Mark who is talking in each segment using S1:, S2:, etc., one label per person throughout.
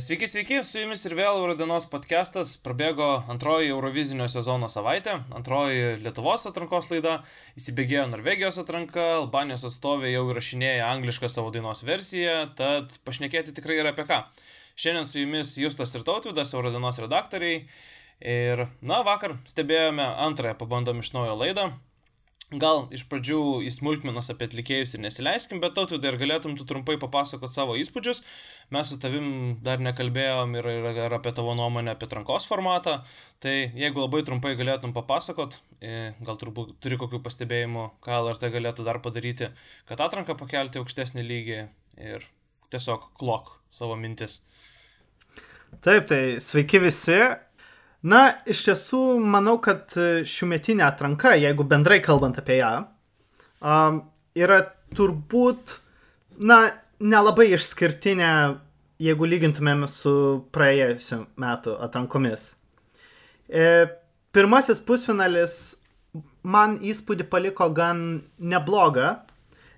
S1: Sveiki, sveiki, su jumis ir vėl Eurodienos podcastas. Prabėgo antroji Eurovizinio sezono savaitė, antroji Lietuvos atrankos laida, įsibėgėjo Norvegijos atranka, Albanijos atstovė jau įrašinėja anglišką savo dainos versiją, tad pašnekėti tikrai yra apie ką. Šiandien su jumis Justas ir Tautvidas, Eurodienos redaktoriai. Ir, na, vakar stebėjome antrąją pabandom iš naujo laidą. Gal iš pradžių į smulkmenas apie atlikėjus ir nesileiskim, bet tautų dar galėtum tu trumpai papasakot savo įspūdžius. Mes su tavim dar nekalbėjom ir, ir, ir apie tavo nuomonę apie trankos formatą. Tai jeigu labai trumpai galėtum papasakot, e, gal turbūt turi kokių pastebėjimų, ką LRT galėtų dar padaryti, kad atranką pakelti aukštesnį lygį ir tiesiog klok savo mintis.
S2: Taip, tai sveiki visi. Na, iš tiesų, manau, kad šiumetinė atranka, jeigu bendrai kalbant apie ją, um, yra turbūt, na, nelabai išskirtinė, jeigu lygintumėm su praėjusiu metu atrankomis. E, pirmasis pusfinalis man įspūdį paliko gan neblogą,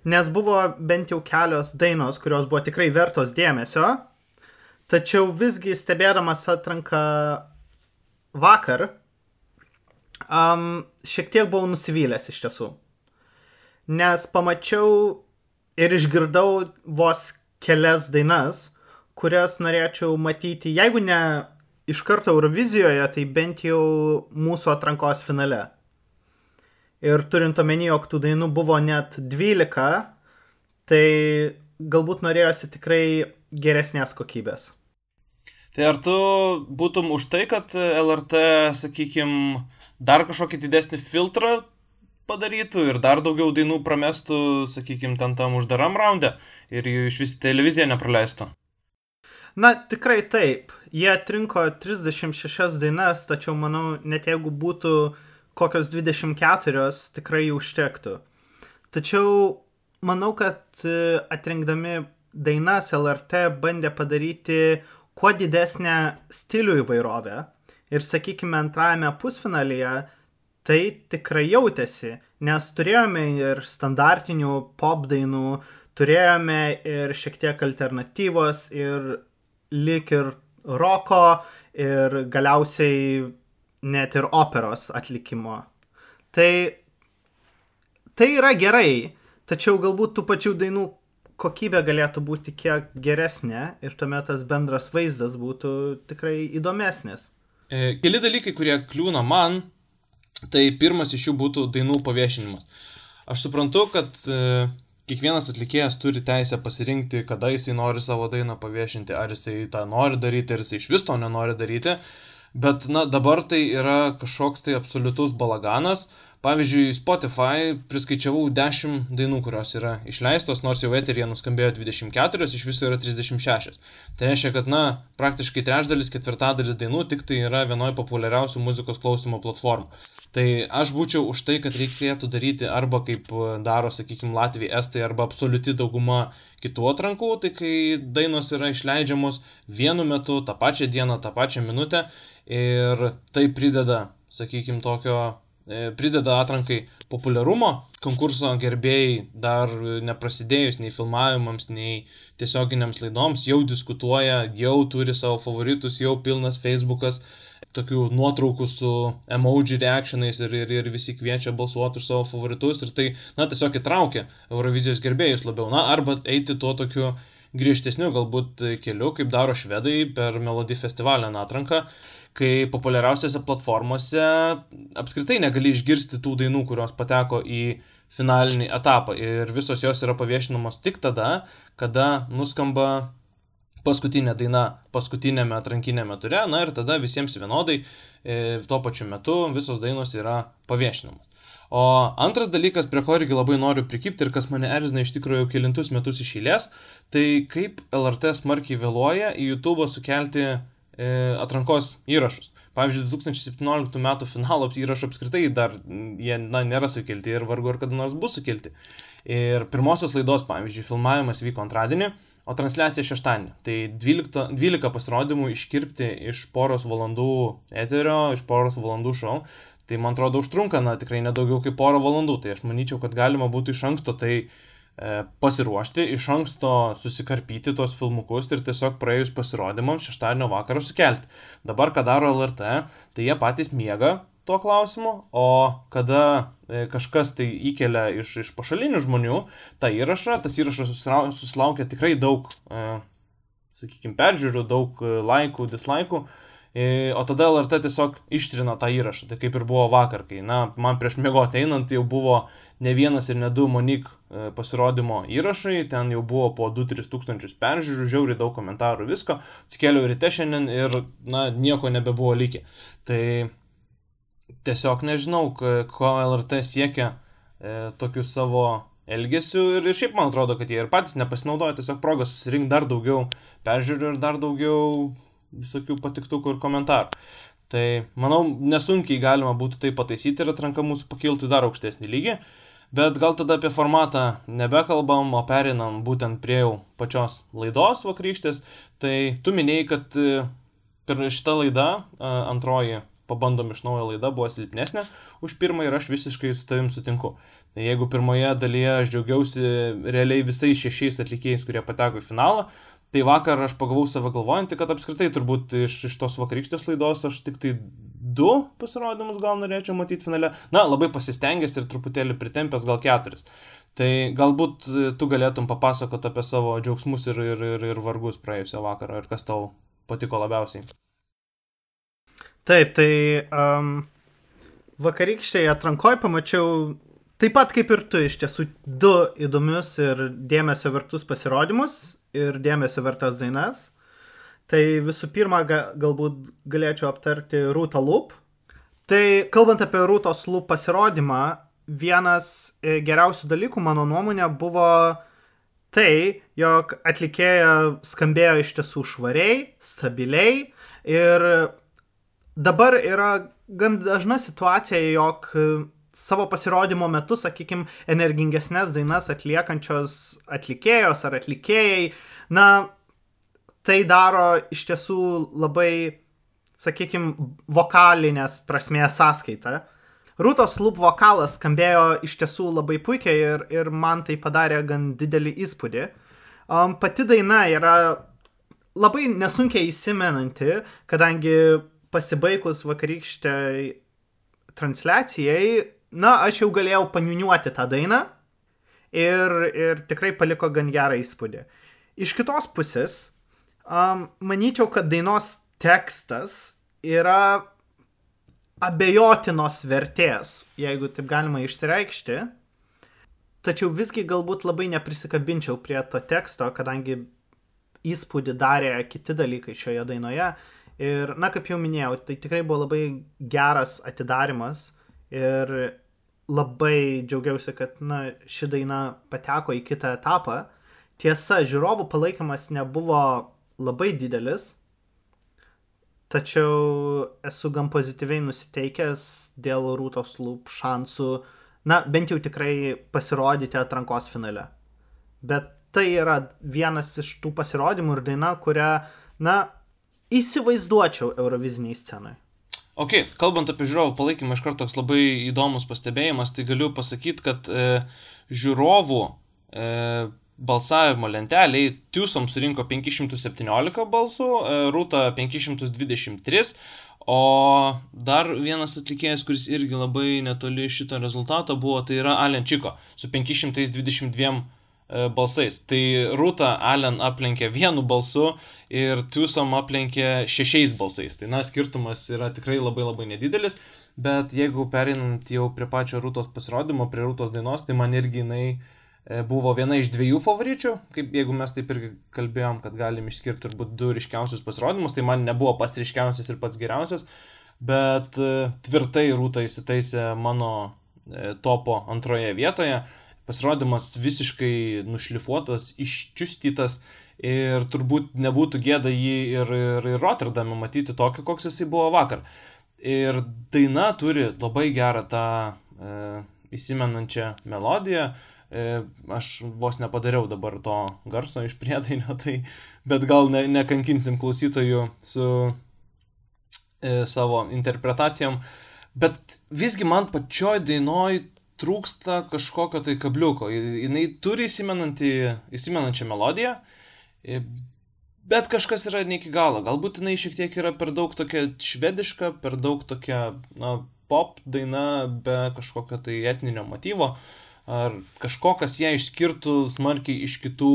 S2: nes buvo bent jau kelios dainos, kurios buvo tikrai vertos dėmesio, tačiau visgi stebėdamas atranką vakar um, šiek tiek buvau nusivylęs iš tiesų. Nes pamačiau ir išgirdau vos kelias dainas, kurias norėčiau matyti, jeigu ne iš karto Eurovizijoje, tai bent jau mūsų atrankos finale. Ir turint omeny, jog tų dainų buvo net 12, tai galbūt norėjosi tikrai geresnės kokybės.
S1: Tai ar tu būtum už tai, kad LRT, sakykime, dar kažkokį didesnį filtrą padarytų ir dar daugiau dainų pramestų, sakykime, ten tam uždaram raunde ir jų iš vis televiziją nepraleistų?
S2: Na, tikrai taip. Jie atrinko 36 dainas, tačiau manau, net jeigu būtų kokios 24, tikrai jų užtektų. Tačiau manau, kad e, atrinkdami dainas LRT bandė padaryti kuo didesnę stilių įvairovę. Ir sakykime, antrajame pusfinalyje tai tikrai jautėsi, nes turėjome ir standartinių pop dainų, turėjome ir šiek tiek alternatyvos, ir lik ir roko, ir galiausiai net ir operos atlikimo. Tai, tai yra gerai, tačiau galbūt tų pačių dainų kokybė galėtų būti kiek geresnė ir tuomet tas bendras vaizdas būtų tikrai įdomesnis.
S1: E, keli dalykai, kurie kliūna man, tai pirmas iš jų būtų dainų paviešinimas. Aš suprantu, kad e, kiekvienas atlikėjas turi teisę pasirinkti, kada jisai nori savo dainą paviešinti, ar jisai tą nori daryti, ar jisai iš vis to nenori daryti. Bet, na, dabar tai yra kažkoks tai absoliutus balaganas. Pavyzdžiui, Spotify priskaičiavau 10 dainų, kurios yra išleistos, nors jau eterija nuskambėjo 24, iš viso yra 36. Tai reiškia, kad, na, praktiškai trečdalis, ketvirtadalis dainų tik tai yra vienoje populiariausių muzikos klausimo platformų. Tai aš būčiau už tai, kad reikėtų daryti arba kaip daro, sakykime, Latvijai, Estai, arba absoliuti dauguma kitų atrankų, tai kai dainos yra išleidžiamos vienu metu, tą pačią dieną, tą pačią minutę ir tai prideda, sakykime, tokio prideda atrankai populiarumo, konkurso gerbėjai dar neprasidėjus nei filmavimams, nei tiesioginiams laidoms jau diskutuoja, jau turi savo favoritus, jau pilnas Facebookas. Tokių nuotraukų su emoji reakcionais ir, ir, ir visi kviečia balsuoti už savo favoritus. Ir tai, na, tiesiog įtraukia Eurovizijos gerbėjus labiau, na, arba eiti tuo tokiu griežtesniu galbūt keliu, kaip daro švedai per Melody festivalio atranką, kai populiariausiose platformose apskritai negali išgirsti tų dainų, kurios pateko į finalinį etapą ir visos jos yra paviešinamos tik tada, kada nuskamba paskutinė daina paskutinėme atrankinėme ture, na ir tada visiems vienodai e, tuo pačiu metu visos dainos yra paviešinamos. O antras dalykas, prie ko irgi labai noriu prikipti ir kas mane erzina iš tikrųjų jau kilintus metus iš eilės, tai kaip LRT smarkiai vėluoja į YouTube sukelti atrankos įrašus. Pavyzdžiui, 2017 metų finalo įrašų apskritai dar jie na, nėra sukelti ir vargu ar kada nors bus sukelti. Ir pirmosios laidos, pavyzdžiui, filmavimas vyko antradienį, o transliacija šeštadienį. Tai 12, 12 pasirodymų iškirpti iš poros valandų eterio, iš poros valandų šou. Tai man atrodo užtrunka, na, tikrai nedaugiau kaip porą valandų. Tai aš manyčiau, kad galima būtų iš anksto tai pasiruošti, iš anksto susikarpyti tuos filmukus ir tiesiog praėjus pasirodymams šeštadienio vakarą sukelti. Dabar, ką daro LRT, tai jie patys miega tuo klausimu, o kada e, kažkas tai įkelia iš, iš pašalinių žmonių tą įrašą, tas įrašas susilaukia tikrai daug, e, sakykime, peržiūrų, daug laikų, dislaikų, E, o tada LRT tiesiog ištrina tą įrašą, tai kaip ir buvo vakar, kai, na, man prieš mėgoti einant jau buvo ne vienas ir ne du Monik e, pasirodymo įrašai, ten jau buvo po 2-3 tūkstančius peržiūrų, žiauriai daug komentarų, visko, atsikėliau ryte šiandien ir, na, nieko nebebuvo likę. Tai tiesiog nežinau, ko LRT siekia e, tokiu savo elgesiu. Ir šiaip man atrodo, kad jie ir patys nepasinaudoja. Tiesiog progą susirinkti dar daugiau peržiūrų ir dar daugiau visokių patiktukų ir komentarų. Tai manau, nesunkiai galima būtų tai pataisyti ir atranka mūsų pakiltų dar aukštesnį lygį. Bet gal tada apie formatą nebekalbam, o perinam būtent prie jau pačios laidos vakarykštės. Tai tu minėjai, kad per šitą laidą, e, antroji pabandom iš naujo laida buvo silpnesnė už pirmą ir aš visiškai su tavim sutinku. Tai jeigu pirmoje dalyje aš džiaugiausi realiai visais šešiais atlikėjais, kurie pateko į finalą, Tai vakar aš pagavau save galvojantį, kad apskritai turbūt iš, iš tos vakarykštės laidos aš tik tai du pasirodymus gal norėčiau matyti finale. Na, labai pasistengęs ir truputėlį pritempęs gal keturis. Tai galbūt tu galėtum papasakoti apie savo džiaugsmus ir, ir, ir, ir vargus praėjusią vakarą ir kas tau patiko labiausiai.
S2: Taip, tai um, vakarykštėje atrankoje pamačiau taip pat kaip ir tu iš tiesų du įdomius ir dėmesio vertus pasirodymus ir dėmesio vertas dainas. Tai visų pirma, ga, galbūt galėčiau aptarti Rūtą Lup. Tai kalbant apie Rūtos Lup pasirodymą, vienas e, geriausių dalykų, mano nuomonė, buvo tai, jog atlikėja skambėjo iš tiesų švariai, stabiliai ir dabar yra gan dažna situacija, jog savo pasirodymo metu, sakykime, energingesnės dainas atliekančios atlikėjos ar atlikėjai, na, tai daro iš tiesų labai, sakykime, vokalinės prasmės sąskaitą. Rūtos lūp vokalas skambėjo iš tiesų labai puikiai ir, ir man tai padarė gan didelį įspūdį. Um, pati daina yra labai nesunkiai įsimenanti, kadangi pasibaigus vakarykščiai transliacijai na, aš jau galėjau paniuniuoti tą dainą ir, ir tikrai paliko gan gerą įspūdį. Iš kitos pusės, um, manyčiau, kad dainos tekstas yra abejotinos vertės, jeigu taip galima išsireikšti. Tačiau visgi galbūt labai neprisikabinčiau prie to teksto, kadangi įspūdį darė kiti dalykai šioje dainoje. Ir, na, kaip jau minėjau, tai tikrai buvo labai geras atidarimas Ir labai džiaugiausi, kad na, ši daina pateko į kitą etapą. Tiesa, žiūrovų palaikymas nebuvo labai didelis, tačiau esu gan pozityviai nusiteikęs dėl Rūtos lūp šansų, na, bent jau tikrai pasirodyti atrankos finale. Bet tai yra vienas iš tų pasirodymų ir daina, kurią, na, įsivaizduočiau Euroviziniai scenai.
S1: Ok, kalbant apie žiūrovų palaikymą, iš karto toks labai įdomus pastebėjimas, tai galiu pasakyti, kad e, žiūrovų e, balsavimo lenteliai Tiusom surinko 517 balsų, e, Rūta 523, o dar vienas atlikėjas, kuris irgi labai netoli šito rezultato buvo, tai yra Alenčiko su 522 E, balsais. Tai Rūta Allen aplenkė vienu balsu ir Tusom aplenkė šešiais balsais. Tai na, skirtumas yra tikrai labai labai nedidelis, bet jeigu perinant jau prie pačio Rūtos pasirodymo, prie Rūtos dainos, tai man irgi jinai e, buvo viena iš dviejų favoričių, kaip jeigu mes taip ir kalbėjom, kad galim išskirti turbūt du ryškiausius pasirodymus, tai man nebuvo pats ryškiausias ir pats geriausias, bet e, tvirtai Rūta įsitaisė mano topo antroje vietoje pasirodymas visiškai nušlifuotas, iščiustytas ir turbūt nebūtų gėda jį ir, ir, ir Rotterdame matyti tokį, koks jisai buvo vakar. Ir daina turi labai gerą tą e, įsimenančią melodiją. E, aš vos nepadariau dabar to garso iš priedainio, tai, bet gal ne, nekankinsim klausytojų su e, savo interpretacijom. Bet visgi man pačioj dainoj trūksta kažkokio tai kabliuko. Jis turi įsimenančią melodiją, bet kažkas yra ne iki galo. Galbūt jinai šiek tiek yra per daug tokia švediška, per daug tokia na, pop daina be kažkokio tai etninio motyvo, ar kažko, kas ją išskirtų smarkiai iš kitų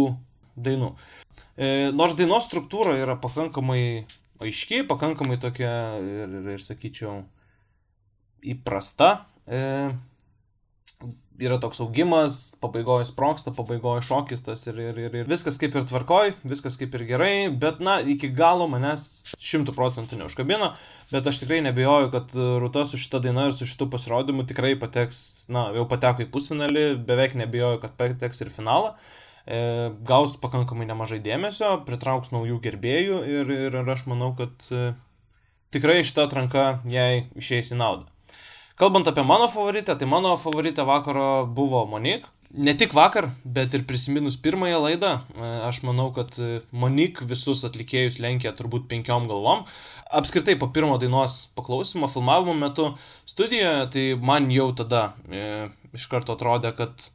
S1: dainų. E, nors dainos struktūra yra pakankamai aiški, pakankamai tokia ir, ir, ir sakyčiau, įprasta. E, yra toks augimas, pabaigoje sproksta, pabaigoje šokis tas ir, ir, ir, ir viskas kaip ir tvarkoj, viskas kaip ir gerai, bet na, iki galo manęs šimtų procentų neužkabino, bet aš tikrai nebejoju, kad Rūta su šita daina ir su šitu pasirodymu tikrai pateks, na, jau pateko į pusfinalį, beveik nebejoju, kad pateks ir finalą. E, gaus pakankamai nemažai dėmesio, pritrauks naujų gerbėjų ir, ir, aš manau, kad e, tikrai šita atranka jai išeis į naudą. Kalbant apie mano favoritę, tai mano favoritė vakaro buvo Monik. Ne tik vakar, bet ir prisiminus pirmąją laidą, e, aš manau, kad e, Monik visus atlikėjus lenkia turbūt penkiom galvom. Apskritai po pirmo dainos paklausimo, filmavimo metu studijoje, tai man jau tada e, iš karto atrodė, kad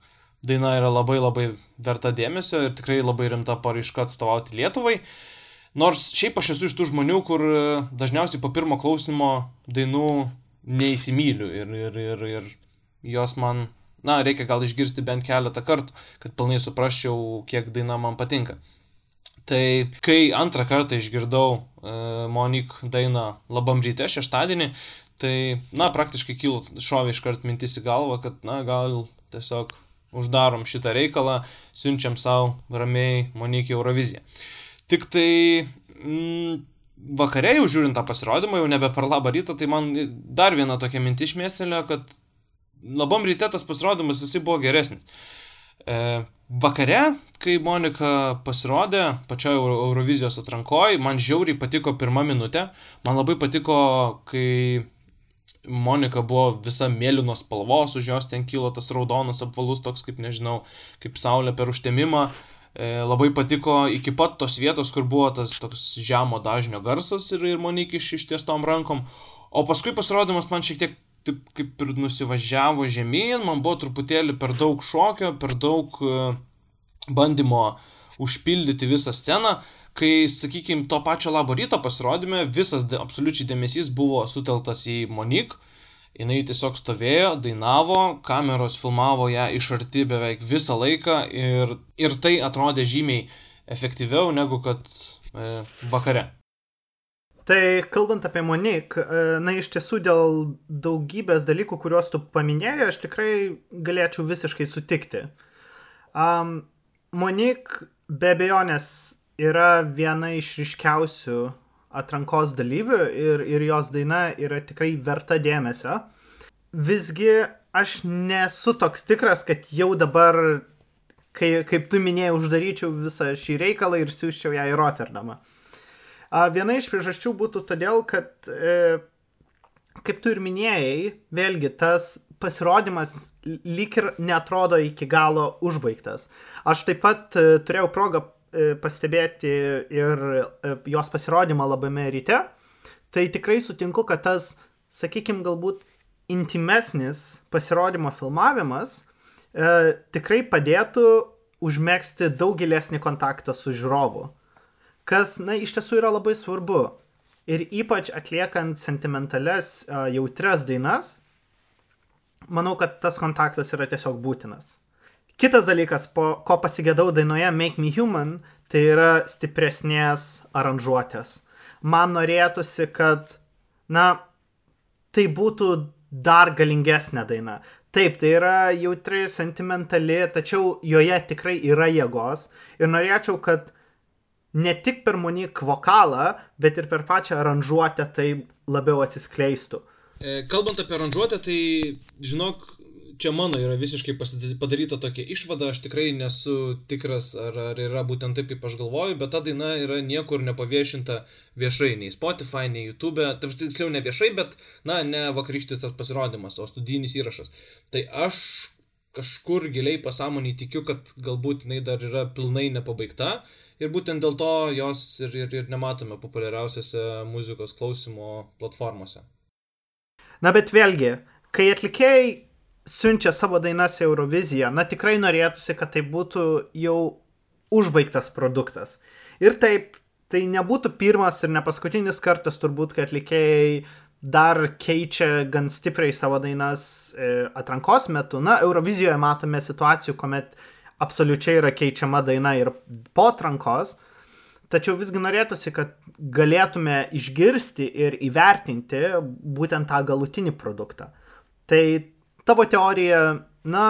S1: daina yra labai labai verta dėmesio ir tikrai labai rimta paraiška atstovauti Lietuvai. Nors šiaip aš esu iš tų žmonių, kur e, dažniausiai po pirmo klausimo dainų neįsimyliu ir, ir, ir, ir jos man, na, reikia gal išgirsti bent keletą kartų, kad pilnai suprasčiau, kiek daina man patinka. Tai kai antrą kartą išgirdau e, Monik dainą labam ryte šeštadienį, tai, na, praktiškai kilo šovė iškart mintis į galvą, kad, na, gal tiesiog uždarom šitą reikalą, siunčiam savo ramiai Monik į Euroviziją. Tik tai, mm, vakare jau žiūrint tą pasirodymą, jau nebe per labą rytą, tai man dar viena tokia mintis išmėstelė, kad labam ryte tas pasirodymas jisai buvo geresnis. E, vakare, kai Monika pasirodė pačioje Eurovizijos atrankoje, man žiauriai patiko pirmą minutę, man labai patiko, kai Monika buvo visa mėlynos spalvos, už jos ten kilo tas raudonas apvalus toks, kaip nežinau, kaip saulė per užtemimą. E, labai patiko iki pat tos vietos, kur buvo tas toks žemo dažnio garsas ir, ir Monikis ištiestom rankom. O paskui pasirodymas man šiek tiek taip kaip ir nusivažiavo žemyn, man buvo truputėlį per daug šokio, per daug e, bandymo užpildyti visą sceną, kai, sakykime, to pačio labo ryto pasirodyme visas absoliučiai dėmesys buvo suteltas į Monik, jinai tiesiog stovėjo, dainavo, kameros filmavo ją iš arti beveik visą laiką ir, ir tai atrodė žymiai efektyviau negu kad e, vakare.
S2: Tai kalbant apie Monik, e, na iš tiesų dėl daugybės dalykų, kuriuos tu paminėjai, aš tikrai galėčiau visiškai sutikti. Um, Monik be abejonės yra viena iš ryškiausių atrankos dalyvių ir, ir jos daina yra tikrai verta dėmesio. Visgi aš nesu toks tikras, kad jau dabar, kai, kaip tu minėjai, uždaryčiau visą šį reikalą ir siūščiau ją į Rotterdamą. Viena iš priežasčių būtų todėl, kad, e, kaip tu ir minėjai, vėlgi tas pasirodymas lyg ir netrodo iki galo užbaigtas. Aš taip pat e, turėjau progą pastebėti ir e, jos pasirodymą labame ryte, tai tikrai sutinku, kad tas, sakykime, galbūt intimesnis pasirodymo filmavimas e, tikrai padėtų užmėgsti daug gilesnį kontaktą su žiūrovu. Kas, na, iš tiesų yra labai svarbu. Ir ypač atliekant sentimentales, e, jautres dainas, manau, kad tas kontaktas yra tiesiog būtinas. Kitas dalykas, po ko pasigėdau dainoje Make Me Human, tai yra stipresnės aranžuotės. Man norėtųsi, kad, na, tai būtų dar galingesnė daina. Taip, tai yra jautri, sentimentali, tačiau joje tikrai yra jėgos. Ir norėčiau, kad ne tik per Monik vokalą, bet ir per pačią aranžuotę tai labiau atsiskleistų.
S1: E, kalbant apie aranžuotę, tai žinok, čia mano yra visiškai padaryta tokia išvada, aš tikrai nesu tikras, ar, ar yra būtent taip, kaip aš galvoju, bet ta daina yra niekur nepaviešinta viešai, nei Spotify, nei YouTube, taip tiksliau ne viešai, bet, na, ne vakarykštis tas pasirodymas, o studijinis įrašas. Tai aš kažkur giliai pasąmonį tikiu, kad galbūt jinai dar yra pilnai nepabaigta ir būtent dėl to jos ir, ir, ir nematome populiariausiose muzikos klausimo platformose.
S2: Na bet vėlgi, kai atlikėjai siunčia savo dainas į Euroviziją, na tikrai norėtųsi, kad tai būtų jau užbaigtas produktas. Ir taip, tai nebūtų pirmas ir ne paskutinis kartas turbūt, kai atlikėjai dar keičia gan stipriai savo dainas e, atrankos metu. Na, Eurovizijoje matome situacijų, kuomet absoliučiai yra keičiama daina ir po atrankos. Tačiau visgi norėtųsi, kad galėtume išgirsti ir įvertinti būtent tą galutinį produktą. Tai tavo teorija, na,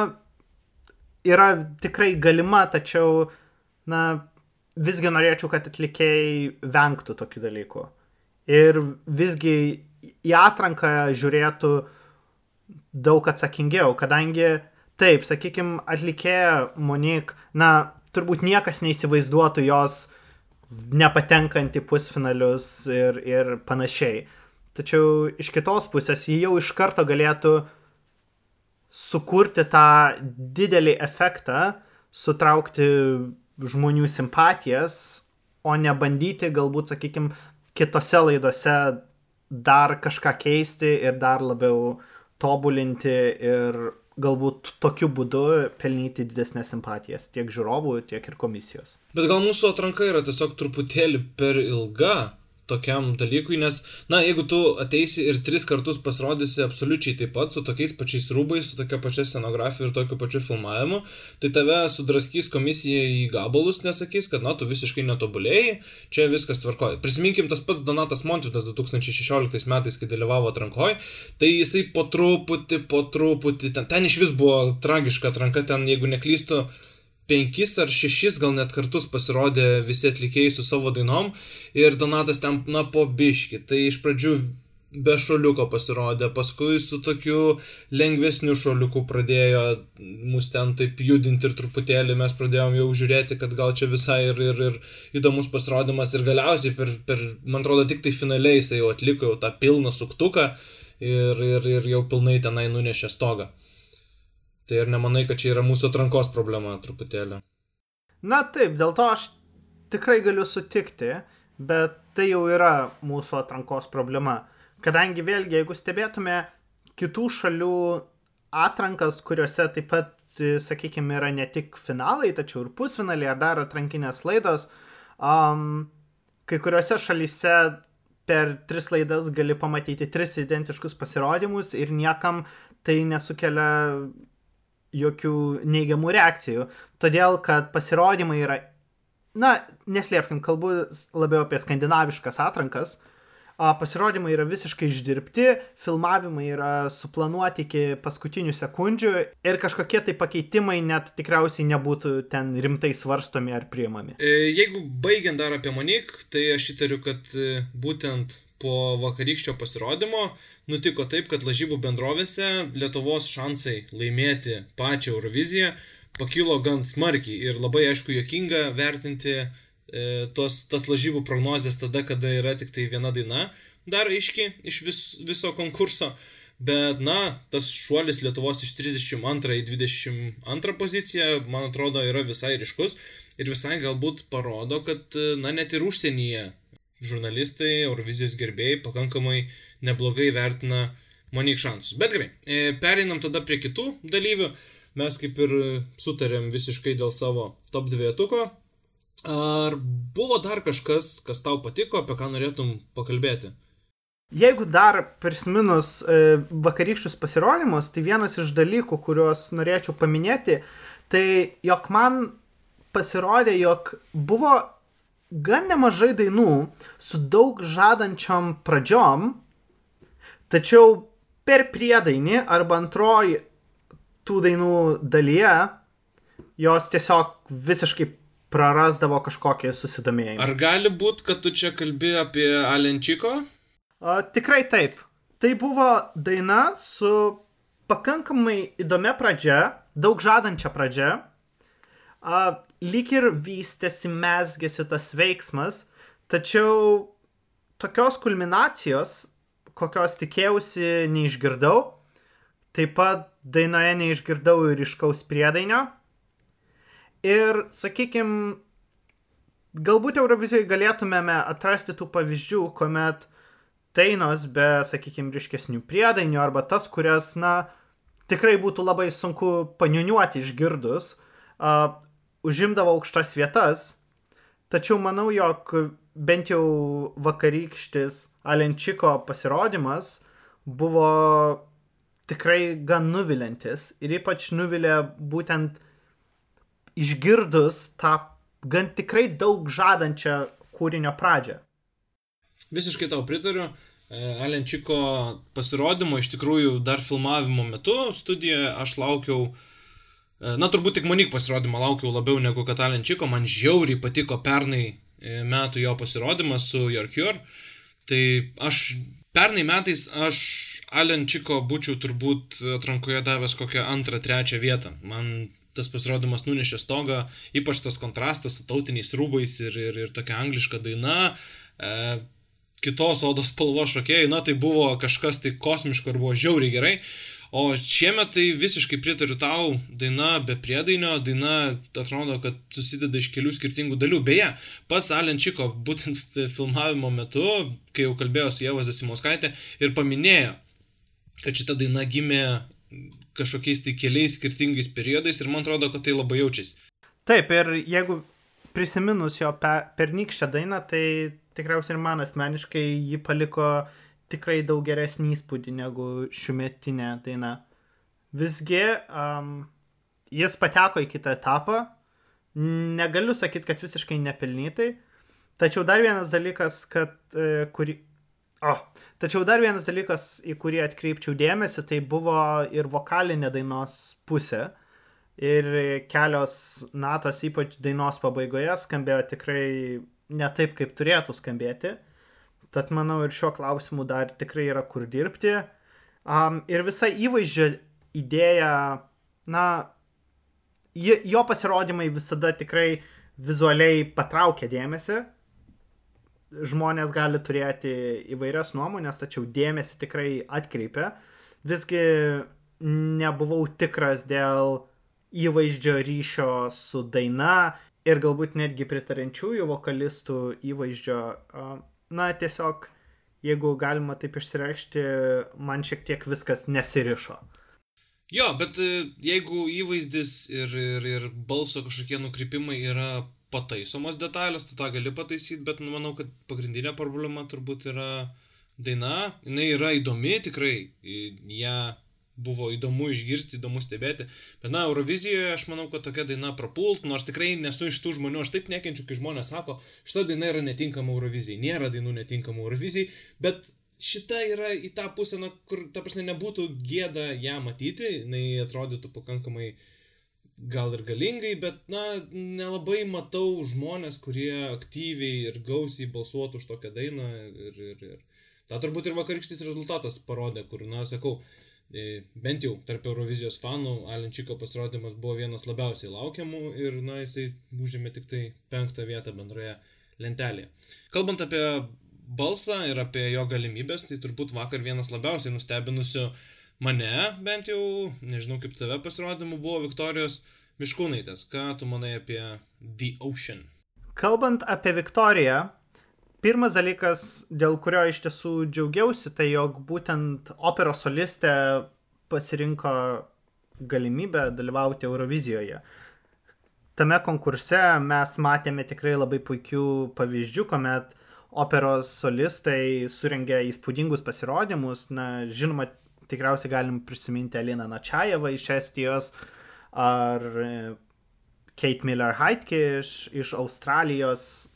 S2: yra tikrai galima, tačiau, na, visgi norėčiau, kad atlikėjai vengtų tokių dalykų. Ir visgi į atranką žiūrėtų daug atsakingiau, kadangi, taip, sakykime, atlikėja Monik, na, turbūt niekas neįsivaizduotų jos nepatenkant į pusfinalius ir, ir panašiai. Tačiau iš kitos pusės jį jau iš karto galėtų sukurti tą didelį efektą, sutraukti žmonių simpatijas, o ne bandyti galbūt, sakykime, kitose laidose dar kažką keisti ir dar labiau tobulinti ir galbūt tokiu būdu pelnyti didesnės simpatijas tiek žiūrovų, tiek ir komisijos.
S1: Bet gal mūsų atranka yra tiesiog truputėlį per ilga, tokiam dalykui, nes, na, jeigu tu ateisi ir tris kartus pasirodysi absoliučiai taip pat, su tokiais pačiais rūbais, su tokia pačia scenografija ir tokiu pačiu filmavimu, tai tave sudraskys komisija į gabalus, nesakys, kad, na, tu visiškai netobulėjai, čia viskas tvarkoja. Prisiminkim tas pats Donatas Montvidas 2016 metais, kai dalyvavo atrankoje, tai jisai po truputį, po truputį, ten, ten iš vis buvo tragiška atranka, ten, jeigu neklystu, penkis ar šešis gal net kartus pasirodė visi atlikėjai su savo dainom ir Donatas ten, na, po biški. Tai iš pradžių be šoliuko pasirodė, paskui su tokiu lengvesniu šoliuku pradėjo mus ten taip judinti ir truputėlį mes pradėjom jau žiūrėti, kad gal čia visai ir, ir, ir įdomus pasirodymas ir galiausiai per, per, man atrodo, tik tai finaliai jisai jau atliko jau tą pilną suktuką ir, ir, ir jau pilnai tenai nunešė stogą. Tai ir nemanai, kad čia yra mūsų atrankos problema truputėlį?
S2: Na taip, dėl to aš tikrai galiu sutikti, bet tai jau yra mūsų atrankos problema. Kadangi vėlgi, jeigu stebėtume kitų šalių atrankas, kuriuose taip pat, sakykime, yra ne tik finalai, tačiau ir pusfinaliai ar dar atrankinės laidos, um, kai kuriuose šalyse per tris laidas gali pamatyti tris identiškus pasirodymus ir niekam tai nesukelia jokių neigiamų reakcijų, todėl kad pasirodymai yra, na, neslėpkim, kalbu labiau apie skandinaviškas atrankas, pasirodymai yra visiškai išdirbti, filmavimai yra suplanuoti iki paskutinių sekundžių ir kažkokie tai pakeitimai net tikriausiai nebūtų ten rimtai svarstomi ar priimami.
S1: E, jeigu baigiant dar apie Monik, tai aš įtariu, kad e, būtent po vakarykščio pasirodymo nutiko taip, kad lažybų bendrovėse Lietuvos šansai laimėti pačią Euroviziją pakilo gan smarkiai ir labai aišku jokinga vertinti e, tos, tas lažybų prognozijas tada, kada yra tik tai viena daina, dar aiški iš vis, viso konkurso. Bet, na, tas šuolis Lietuvos iš 32 į 22 poziciją, man atrodo, yra visai ryškus ir visai galbūt parodo, kad, na, net ir užsienyje žurnalistai, Eurovizijos gerbėjai pakankamai neblogai vertina Monik šansus. Bet gerai, e, pereinam tada prie kitų dalyvių. Mes kaip ir sutarėm visiškai dėl savo top dvietuko. Ar buvo dar kažkas, kas tau patiko, apie ką norėtum pakalbėti?
S2: Jeigu dar prisiminus e, vakarykščius pasirodymus, tai vienas iš dalykų, kuriuos norėčiau paminėti, tai jog man pasirodė, jog buvo gan nemažai dainų su daug žadančiom pradžiom, tačiau per priedainį arba antroji tų dainų dalyje jos tiesiog visiškai prarasdavo kažkokį susidomėjimą.
S1: Ar gali būti, kad tu čia kalbi apie Alenčiko?
S2: A, tikrai taip. Tai buvo daina su pakankamai įdomia pradžia, daug žadančia pradžia. A, lyg ir vystėsi, mesgėsi tas veiksmas, tačiau tokios kulminacijos, kokios tikėjausi, neišgirdau. Taip pat dainoje neišgirdau ir iškaus priedainio. Ir, sakykime, galbūt Eurovizijoje galėtumėme atrasti tų pavyzdžių, kuomet dainos be, sakykime, ryškesnių priedainių arba tas, kurias, na, tikrai būtų labai sunku paniuniuoti išgirdus, uh, užimdavo aukštas vietas, tačiau manau, jog bent jau vakarykštis Alenčiko pasirodymas buvo tikrai gan nuvilintis ir ypač nuvilė būtent išgirdus tą gan tikrai daug žadančią kūrinio pradžią.
S1: Visiškai tau pritariu. E, Alenčiko pasirodymo iš tikrųjų dar filmavimo metu studijoje aš laukiau, e, na turbūt tik Monik pasirodymą laukiau labiau negu kad Alenčiko, man žiauriai patiko pernai e, metų jo pasirodymas su Yorkior. Tai aš pernai metais aš Alenčiko būčiau turbūt atrankoje davęs kokią antrą, trečią vietą. Man tas pasirodymas nunešė stogą, ypač tas kontrastas su tautiniais rūbais ir, ir, ir tokia angliška daina. E, kitos odos spalvos šokėjai, na tai buvo kažkas tai kosmiško ir buvo žiauriai gerai. O šiemet tai visiškai pritariu tau, daina be priedainio, daina atrodo, kad susideda iš kelių skirtingų dalių. Beje, pats Alenčiko būtent filmavimo metu, kai jau kalbėjau su Jėvas Zasimauskaitė ir paminėjo, kad šita daina gimė kažkokiais tai keliais skirtingais periodais ir man atrodo, kad tai labai jaučiasi.
S2: Taip, ir jeigu prisiminus jo pe, pernykščią dainą, tai tikriausiai ir man asmeniškai ji paliko tikrai daug geresnį įspūdį negu šiumetinė daina. Visgi um, jis pateko į kitą etapą, negaliu sakyti, kad visiškai nepelnytai, tačiau dar vienas dalykas, kad, e, kurį, O, tačiau dar vienas dalykas, į kurį atkreipčiau dėmesį, tai buvo ir vokalinė dainos pusė. Ir kelios natos, ypač dainos pabaigoje, skambėjo tikrai ne taip, kaip turėtų skambėti. Tad manau ir šiuo klausimu dar tikrai yra kur dirbti. Um, ir visa įvaizdžio idėja, na, jo pasirodymai visada tikrai vizualiai patraukia dėmesį žmonės gali turėti įvairias nuomonės, tačiau dėmesį tikrai atkreipia. Visgi nebuvau tikras dėl įvaizdžio ryšio su daina ir galbūt netgi pritarančiųjų vokalistų įvaizdžio. Na, tiesiog, jeigu galima taip išsireikšti, man šiek tiek viskas nesirišo.
S1: Jo, bet e, jeigu įvaizdis ir, ir, ir balso kažkokie nukrypimai yra pataisomos detalės, tu tą gali pataisyti, bet nu, manau, kad pagrindinė problema turbūt yra daina. Jis yra įdomi tikrai, ją buvo įdomu išgirsti, įdomu stebėti. Bet na, Eurovizijoje aš manau, kad tokia daina prapult, nors tikrai nesu iš tų žmonių, aš taip nekenčiu, kai žmonės sako, šita daina yra netinkama Eurovizijai. Nėra dainų netinkamų Eurovizijai, bet šita yra į tą pusę, na, kur, ta prasme, nebūtų gėda ją matyti, jinai atrodytų pakankamai uh, gal ir galingai, bet, na, nelabai matau žmonės, kurie aktyviai ir gausiai balsuotų už tokią dainą. Ir, ir, ir. Ta turbūt ir vakarykštis rezultatas parodė, kur, na, sakau, e, bent jau tarp Eurovizijos fanų Alenčiko pasirodymas buvo vienas labiausiai laukiamų ir, na, jisai užėmė tik tai penktą vietą bendroje lentelėje. Kalbant apie balsą ir apie jo galimybės, tai turbūt vakar vienas labiausiai nustebinusių uh, mane bent jau, nežinau kaip tave pasirodymu, buvo Viktorijos Miškūnaitės. Ką tu manai apie The Ocean?
S2: Kalbant apie Viktoriją, pirmas dalykas, dėl kurio iš tiesų džiaugiausi, tai jog būtent operos solistė pasirinko galimybę dalyvauti Eurovizijoje. Tame konkurse mes matėme tikrai labai puikių pavyzdžių, kuomet operos solistai surengė įspūdingus pasirodymus. Na, žinoma, tikriausiai galim prisiminti Aliną Načajevą iš Estijos ar e, Kate Miller Heitke iš, iš Australijos.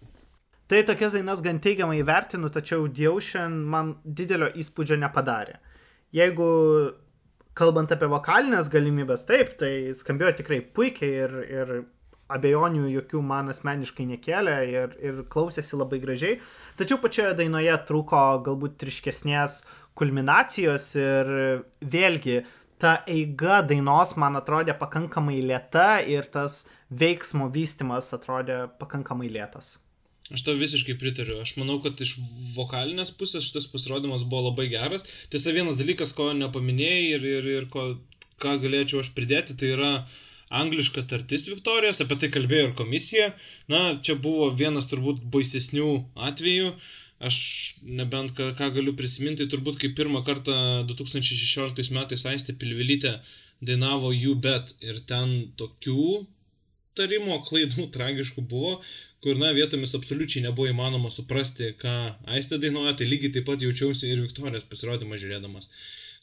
S2: Tai tokias dainas gan teigiamai vertinu, tačiau Diaušian man didelio įspūdžio nepadarė. Jeigu kalbant apie vokalinės galimybės, taip, tai skambėjo tikrai puikiai ir, ir abejonių jokių man asmeniškai nekėlė ir, ir klausėsi labai gražiai. Tačiau pačioje dainoje trūko galbūt ryškesnės uh, kulminacijos ir vėlgi ta eiga dainos man atrodė pakankamai lėta ir tas veiksmo vystimas atrodė pakankamai lėtas.
S1: Aš to visiškai pritariu. Aš manau, kad iš vokalinės pusės šitas pasirodymas buvo labai geras. Tiesa, vienas dalykas, ko nepaminėjai ir, ir, ir ko, ką galėčiau aš pridėti, tai yra angliška tartis Viktorijos, apie tai kalbėjo ir komisija. Na, čia buvo vienas turbūt baisesnių atvejų. Aš nebent ką, ką galiu prisiminti, turbūt kaip pirmą kartą 2016 metais Aistė Pilvilytė dainavo You Bet. Ir ten tokių tarimo klaidų tragiškų buvo, kur, na, vietomis absoliučiai nebuvo įmanoma suprasti, ką Aistė dainuoja, tai lygiai taip pat jaučiausi ir Viktorijos pasirodymą žiūrėdamas.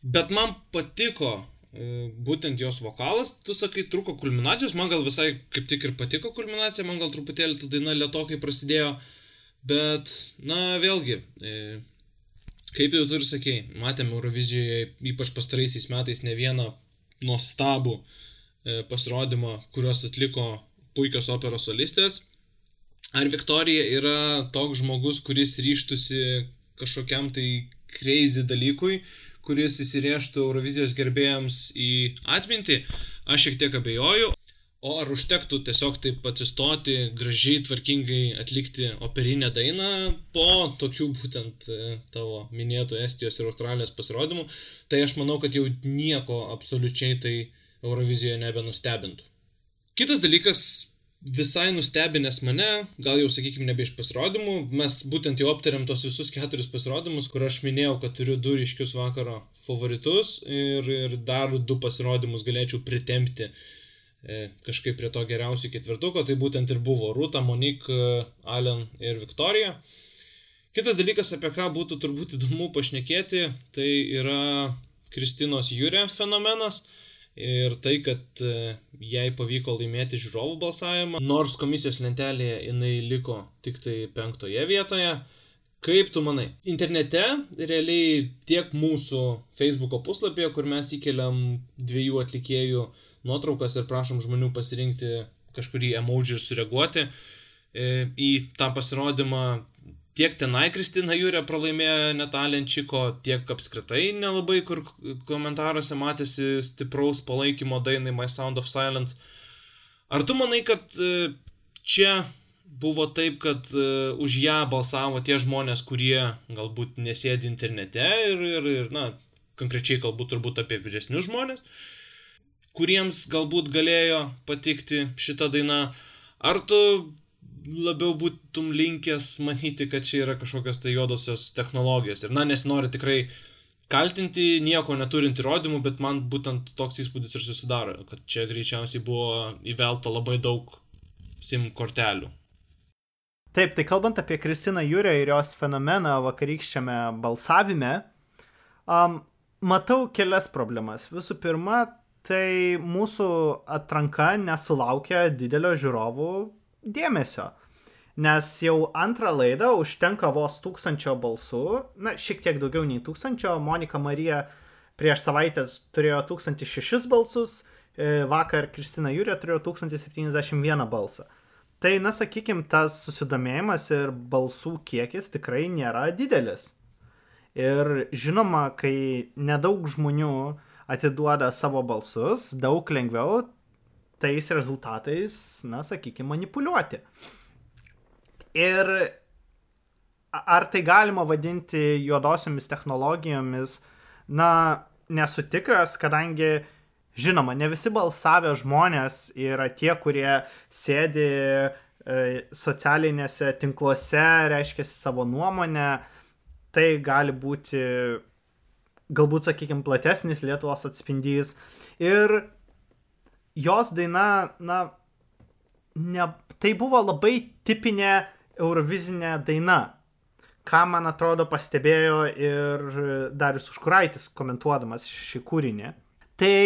S1: Bet man patiko e, būtent jos vokalas, tu sakai, truko kulminacijos, man gal visai kaip tik ir patiko kulminacija, man gal truputėlį ta daina lietokai prasidėjo, Bet, na, vėlgi, e, kaip jau tu ir sakei, matėme Eurovizijoje ypač pastaraisiais metais ne vieną nuostabų e, pasirodymą, kuriuos atliko puikios operos solistės. Ar Viktorija yra toks žmogus, kuris ryštusi kažkokiam tai crazy dalykui, kuris įsirėžtų Eurovizijos gerbėjams į atmintį? Aš šiek tiek abejoju, O ar užtektų tiesiog taip atsistoti, gražiai, tvarkingai atlikti operinę dainą po tokių būtent e, tavo minėtų Estijos ir Australijos pasirodymų, tai aš manau, kad jau nieko absoliučiai tai Eurovizijoje nebenustebintų. Kitas dalykas, visai nustebinęs mane, gal jau sakykime nebe iš pasirodymų, mes būtent jau aptarėm tos visus keturis pasirodymus, kur aš minėjau, kad turiu du ryškius vakaro favoritus ir, ir dar du pasirodymus galėčiau pritempti E, kažkaip prie to geriausių ketvirtuko, tai būtent ir buvo Rūta, Monik, e, Alen ir Viktorija. Kitas dalykas, apie ką būtų turbūt įdomu pašnekėti, tai yra Kristinos Jūrė fenomenas ir tai, kad e, jai pavyko laimėti žiūrovų balsavimą, nors komisijos lentelėje jinai liko tik tai penktoje vietoje. Kaip tu manai? Internete realiai tiek mūsų Facebook'o puslapyje, kur mes įkeliam dviejų atlikėjų uh, nuotraukas ir prašom žmonių pasirinkti kažkurį emoji ir sureaguoti e, į tą pasirodymą. Tiek tenai Kristina Jūrė pralaimėjo netalenčiko, tiek apskritai nelabai, kur komentaruose matėsi stipraus palaikymo dainai My Sound of Silence. Ar tu manai, kad e, čia buvo taip, kad uh, už ją balsavo tie žmonės, kurie galbūt nesėdi internete ir, ir, ir na, konkrečiai kalbu turbūt apie vyresnius žmonės, kuriems galbūt galėjo patikti šita daina, ar tu labiau būtum linkęs manyti, kad čia yra kažkokios tai juodosios technologijos. Ir na, nesinori tikrai kaltinti nieko neturint įrodymų, bet man būtent toks įspūdis ir susidaro, kad čia greičiausiai buvo įvelta labai daug SIM kortelių.
S2: Taip, tai kalbant apie Kristiną Jūrę ir jos fenomeną vakarykščiame balsavime, um, matau kelias problemas. Visų pirma, tai mūsų atranka nesulaukia didelio žiūrovų dėmesio. Nes jau antrą laidą užtenka vos tūkstančio balsų, na, šiek tiek daugiau nei tūkstančio. Monika Marija prieš savaitę turėjo 1006 balsus, e, vakar Kristina Jūrė turėjo 1071 balsą. Tai, na, sakykime, tas susidomėjimas ir balsų kiekis tikrai nėra didelis. Ir žinoma, kai nedaug žmonių atiduoda savo balsus, daug lengviau tais rezultatais, na, sakykime, manipuliuoti. Ir ar tai galima vadinti juodosiomis technologijomis, na, nesu tikras, kadangi, žinoma, ne visi balsavę žmonės yra tie, kurie sėdi e, socialinėse tinkluose, reiškia savo nuomonę, tai gali būti galbūt, sakykime, platesnis Lietuvos atspindys. Ir jos daina, na, ne, tai buvo labai tipinė Eurovizinė daina, ką, man atrodo, pastebėjo ir Darius Užkuraitis komentuodamas šį kūrinį. Tai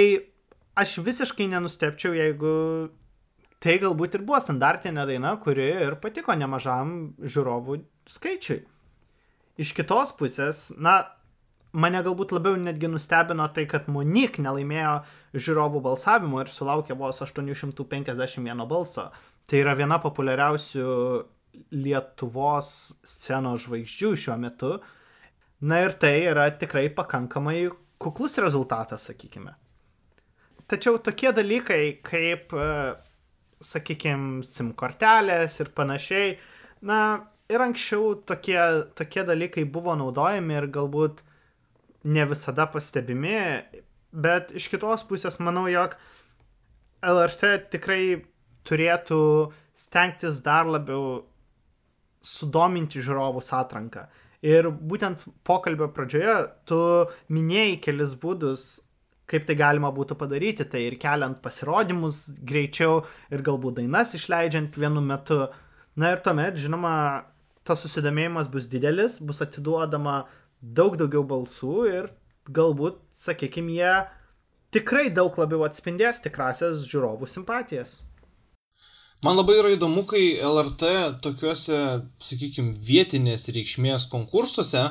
S2: aš visiškai nenustepčiau, jeigu tai galbūt ir buvo standartinė daina, kuri ir patiko nemažam žiūrovų skaičiui. Iš kitos pusės, na, mane galbūt labiau netgi nustebino tai, kad Monik nelaimėjo žiūrovų balsavimo ir sulaukė vos 851 balso. Tai yra viena populiariausių Lietuvos scenos žvaigždžių šiuo metu. Na ir tai yra tikrai pakankamai kuklus rezultatas, sakykime. Tačiau tokie dalykai kaip, e, sakykime, SIM kortelės ir panašiai, na, ir anksčiau tokie, tokie dalykai buvo naudojami ir galbūt ne visada pastebimi, bet iš kitos pusės manau, jog LRT tikrai turėtų stengtis dar labiau sudominti žiūrovus atranką. Ir būtent pokalbio pradžioje tu minėjai kelis būdus, kaip tai galima būtų padaryti, tai ir keliant pasirodymus greičiau ir galbūt dainas išleidžiant vienu metu. Na ir tuomet, žinoma, tas susidomėjimas bus didelis, bus atiduodama daug daugiau balsų ir galbūt, sakykime, jie tikrai daug labiau atspindės tikrasias žiūrovų simpatijas.
S1: Man labai yra įdomu, kai LRT tokiuose, sakykime, vietinės reikšmės konkursuose,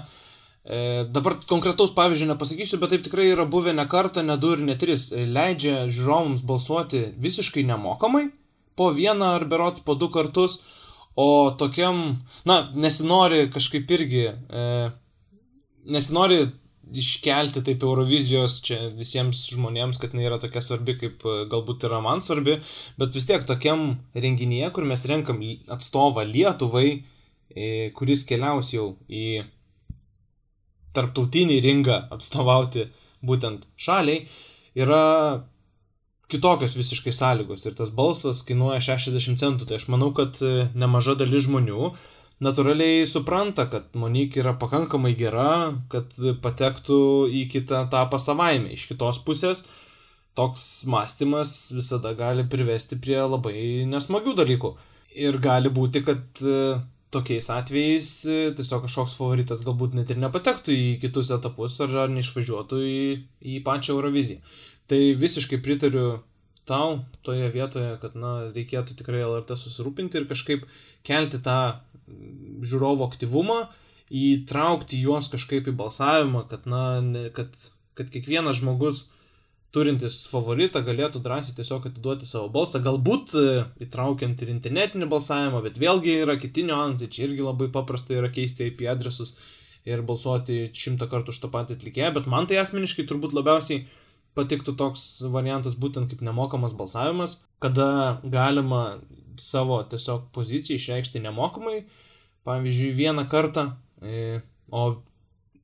S1: e, dabar konkretaus pavyzdžio nepasakysiu, bet taip tikrai yra buvę ne kartą, ne du ir ne tris, e, leidžia žiūrovams balsuoti visiškai nemokamai, po vieną ar berots po du kartus, o tokiam, na, nesinori kažkaip irgi, e, nesinori iškelti taip Eurovizijos čia visiems žmonėms, kad jinai yra tokia svarbi, kaip e, galbūt yra man svarbi, bet vis tiek tokiam renginyje, kur mes renkam atstovą Lietuvai, e, kuris keliaus jau į tarptautinį ringą atstovauti būtent šaliai, yra kitokios visiškai sąlygos. Ir tas balsas kainuoja 60 centų, tai aš manau, kad e, nemaža dalis žmonių natūraliai supranta, kad Monik yra pakankamai gera, kad patektų į kitą etapą savaime. Iš kitos pusės, toks mąstymas visada gali privesti prie labai nesmagių dalykų. Ir gali būti, kad e, tokiais atvejais e, tiesiog kažkoks favoritas galbūt net ir nepatektų į kitus etapus ar, ar neišvažiuotų į, į pačią Euroviziją. Tai visiškai pritariu tau toje vietoje, kad na, reikėtų tikrai LRT susirūpinti ir kažkaip kelti tą žiūrovo aktyvumą, įtraukti juos kažkaip į balsavimą, kad, na, ne, kad, kad kiekvienas žmogus turintis favoritą galėtų drąsiai tiesiog atiduoti savo balsą, galbūt e, įtraukiant ir internetinį balsavimą, bet vėlgi yra kiti niuansai, čia irgi labai paprasta yra keisti IP adresus ir balsuoti šimtą kartų už tą patį atlikėją, bet man tai asmeniškai turbūt labiausiai patiktų toks variantas būtent kaip nemokamas balsavimas, kada galima savo tiesiog poziciją išreikšti nemokamai, pavyzdžiui, vieną kartą, e, o,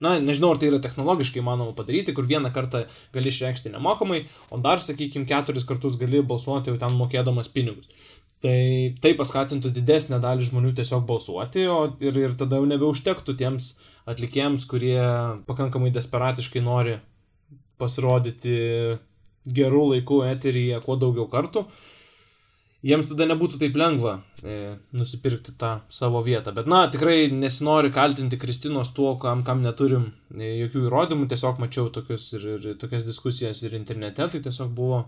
S1: na, nežinau, ar tai yra technologiškai manoma padaryti, kur vieną kartą gali išreikšti nemokamai, o dar, sakykime, keturis kartus gali balsuoti jau ten mokėdamas pinigus. Tai tai paskatintų didesnę dalį žmonių tiesiog balsuoti, o ir, ir tada jau nebeužtektų tiems atlikėjams, kurie pakankamai desperatiškai nori pasirodyti gerų laikų eteryje kuo daugiau kartų jiems tada nebūtų taip lengva e, nusipirkti tą savo vietą. Bet na, tikrai nesinori kaltinti Kristinos tuo, kam, kam neturim e, jokių įrodymų, tiesiog mačiau tokius ir, ir tokias diskusijas ir internete, tai tiesiog buvo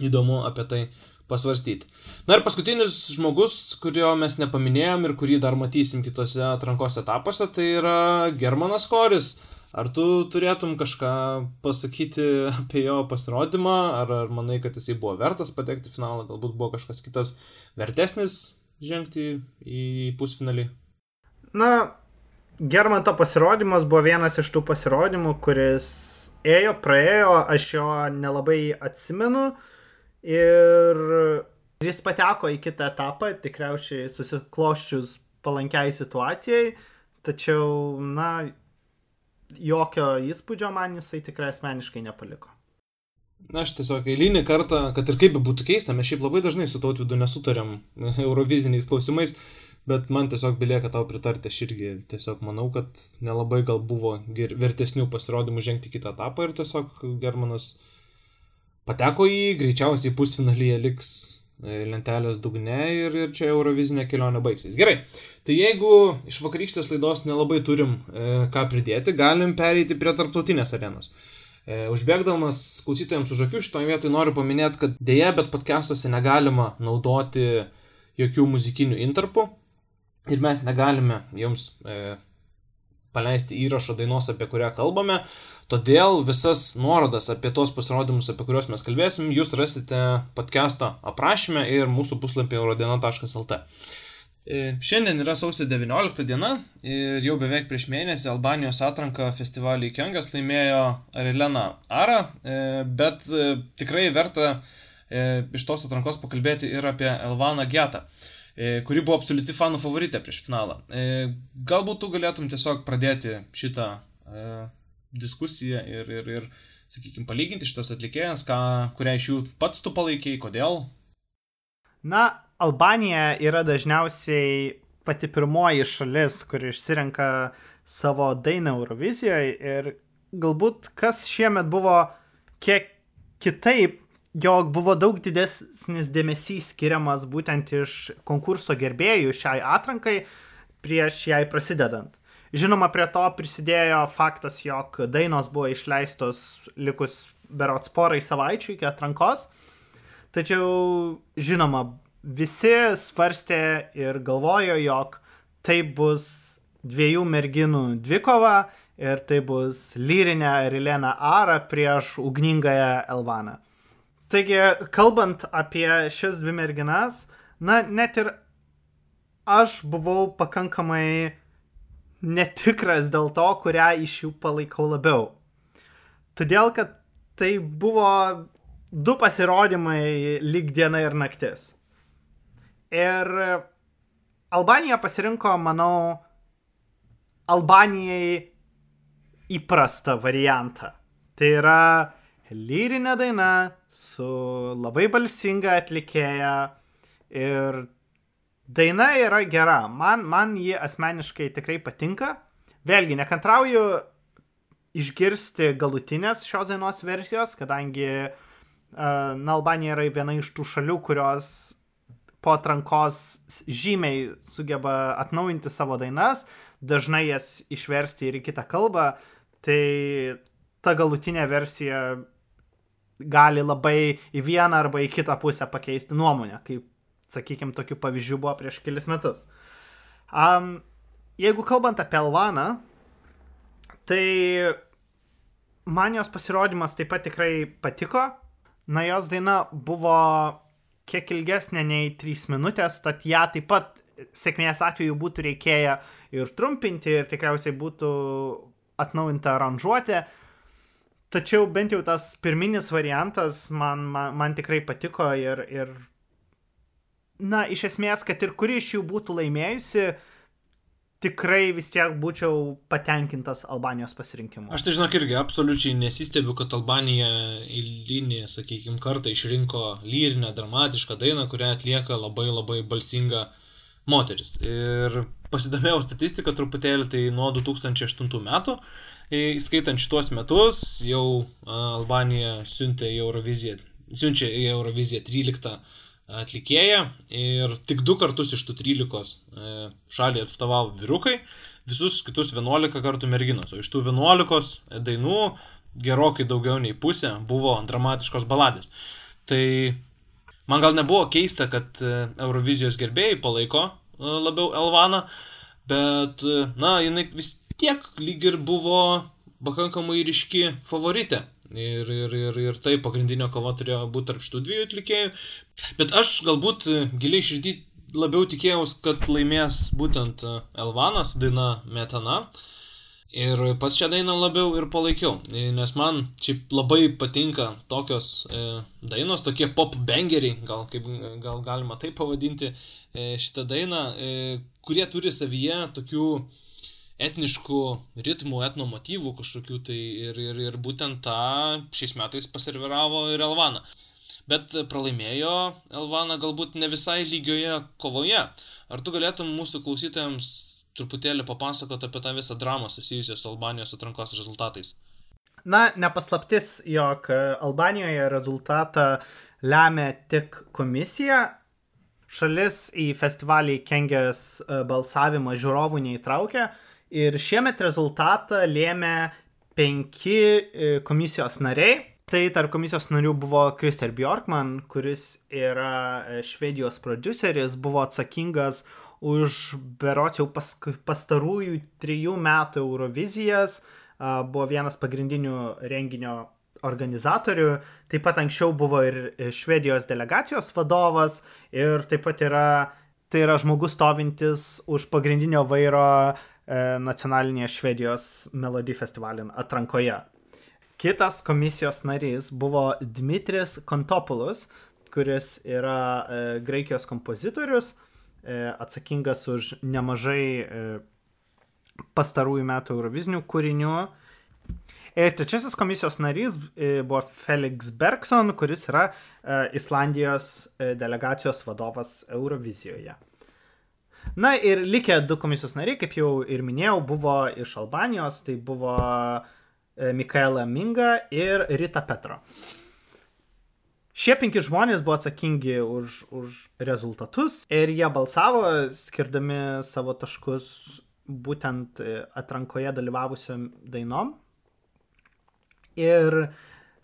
S1: įdomu apie tai pasvarstyti. Na ir paskutinis žmogus, kurio mes nepaminėjom ir kurį dar matysim kitose atrankos etapuose, tai yra Germanas Koris. Ar tu turėtum kažką pasakyti apie jo pasirodymą, ar, ar manai, kad jisai buvo vertas patekti į finalą, galbūt buvo kažkas kitas vertesnis žengti į pusfinalį?
S2: Na, Germanto pasirodymas buvo vienas iš tų pasirodymų, kuris ėjo, praėjo, aš jo nelabai atsimenu. Ir jis pateko į kitą etapą, tikriausiai susikloščius palankiai situacijai, tačiau, na, jokio įspūdžio man jisai tikrai asmeniškai nepaliko.
S1: Na, aš tiesiog eilinį kartą, kad ir kaip būtų keista, mes šiaip labai dažnai su tautvidu nesutariam euroviziniais klausimais, bet man tiesiog belieka tau pritarti, aš irgi tiesiog manau, kad nelabai gal buvo vertesnių pasirodymų žengti kitą etapą ir tiesiog Germanas pateko į greičiausiai pusfinalyje liks lentelės dugne ir, ir čia eurovizinė kelionė baigsis. Gerai, Tai jeigu iš vakarykštės laidos nelabai turim e, ką pridėti, galim pereiti prie tarptautinės arenos. E, užbėgdamas klausytojams už akių šitoje vietoje noriu paminėti, kad dėja, bet podcastuose negalima naudoti jokių muzikinių interpų ir mes negalime jums e, paleisti įrašo dainos, apie kurią kalbame. Todėl visas nuorodas apie tos pasirodymus, apie kuriuos mes kalbėsim, jūs rasite podcast'o aprašymę ir mūsų puslapyje eurodiena.lt. E, šiandien yra sausio 19 diena ir jau beveik prieš mėnesį Albanijos atranką festivalį Kengas laimėjo Arilena Ara, e, bet e, tikrai verta iš tos atrankos pakalbėti ir apie Elvaną Getą, kuri buvo absoliuti fanų favoritė prieš finalą. Galbūt tu galėtum tiesiog pradėti šitą diskusiją ir, ir, ir sakykime, palyginti šitas atlikėjas, ką, kurią iš jų pats tu palaikiai, kodėl?
S2: Na, Albanija yra dažniausiai pati pirmoji šalis, kuri išsirenka savo dainą Eurovizijoje ir galbūt kas šiemet buvo kiek kitaip, jog buvo daug didesnis dėmesys skiriamas būtent iš konkurso gerbėjų šiai atrankai prieš jai prasidedant. Žinoma, prie to prisidėjo faktas, jog dainos buvo išleistos likus berots porai savaičių iki atrankos. Tačiau, žinoma, visi svarstė ir galvojo, jog tai bus dviejų merginų dvikova ir tai bus lyrinė Rilena Ara prieš ugningąją Elvaną. Taigi, kalbant apie šias dvi merginas, na, net ir aš buvau pakankamai netikras dėl to, kurią iš jų palaikau labiau. Todėl, kad tai buvo du pasirodymai lyg diena ir naktis. Ir Albanija pasirinko, manau, Albanijai įprastą variantą. Tai yra lyrinė daina su labai balsinga atlikėja ir daina yra gera. Man, man ji asmeniškai tikrai patinka. Vėlgi, nekantrauju išgirsti galutinės šios dainos versijos, kadangi uh, na, Albanija yra viena iš tų šalių, kurios po atrankos žymiai sugeba atnaujinti savo dainas, dažnai jas išversti ir į kitą kalbą, tai ta galutinė versija gali labai į vieną arba į kitą pusę pakeisti nuomonę, kaip, sakykime, tokių pavyzdžių buvo prieš kelis metus. Um, jeigu kalbant apie Alvaną, tai man jos pasirodymas taip pat tikrai patiko. Na, jos daina buvo kiek ilgesnė nei 3 minutės, tad ją taip pat sėkmės atveju būtų reikėję ir trumpinti, ir tikriausiai būtų atnaujinta aranžuotė. Tačiau bent jau tas pirminis variantas man, man, man tikrai patiko ir, ir, na, iš esmės, kad ir kuri iš jų būtų laimėjusi, tikrai vis tiek būčiau patenkintas Albanijos pasirinkimu.
S1: Aš tai žinok irgi absoliučiai nesistebiu, kad Albanija eilinį, sakykime, kartą išrinko lyrinę, dramatišką dainą, kurią atlieka labai labai balsinga moteris. Ir pasidomėjau statistiką truputėlį, tai nuo 2008 metų, įskaitant šituos metus, jau Albanija siuntė į Euroviziją, siunčia į Euroviziją 13 atlikėja ir tik du kartus iš tų 13 e, šalį atstovavo vyrukai, visus kitus 11 kartų merginos, o iš tų 11 dainų gerokai daugiau nei pusė buvo dramatiškos baladės. Tai man gal nebuvo keista, kad e, Eurovizijos gerbėjai palaiko e, labiau Elvaną, bet, na, jinai vis tiek lyg ir buvo pakankamai ryški favoritė Ir, ir, ir, ir tai pagrindinio kova turėjo būti tarp šitų dviejų atlikėjų. Bet aš galbūt giliai širdį labiau tikėjausi, kad laimės būtent e, Elvanas daina Metana. Ir pats šią dainą labiau ir palaikiau, e, nes man šiaip labai patinka tokios e, dainos, tokie pop bangeriai, gal, kaip, gal galima taip pavadinti e, šitą dainą, e, kurie turi savyje tokių e, etniškų ritmų, etnomotyvų kažkokių tai ir, ir, ir būtent tą šiais metais paserviravo ir Elvana. Bet pralaimėjo Elvana galbūt ne visai lygioje kovoje. Ar tu galėtum mūsų klausytojams truputėlį papasakoti apie tą visą dramą susijusią su Albanijos atrankos rezultatais?
S2: Na, nepaslaptis, jog Albanijoje rezultatą lemia tik komisija. Šalis į festivalį Kengės balsavimą žiūrovų neįtraukė, Ir šiemet rezultatą lėmė penki e, komisijos nariai. Tai tarp komisijos narių buvo Krister Bjorkman, kuris yra e, švedijos produceris, buvo atsakingas už berots jau pas, pastarųjų trijų metų Eurovizijas, buvo vienas pagrindinių renginio organizatorių, taip pat anksčiau buvo ir e, Švedijos delegacijos vadovas ir taip pat yra, tai yra žmogus stovintis už pagrindinio vairo nacionalinėje Švedijos Melody festivalin atrankoje. Kitas komisijos narys buvo Dmitris Kontopoulos, kuris yra e, graikijos kompozitorius, e, atsakingas už nemažai e, pastarųjų metų Eurovizinių kūrinių. Ir trečiasis komisijos narys e, buvo Felix Bergson, kuris yra e, Islandijos e, delegacijos vadovas Eurovizijoje. Na ir likę du komisijos nariai, kaip jau ir minėjau, buvo iš Albanijos, tai buvo e, Mikaela Minga ir Rita Petro. Šie penki žmonės buvo atsakingi už, už rezultatus ir jie balsavo, skirdami savo taškus būtent e, atrankoje dalyvavusiam dainom. Ir,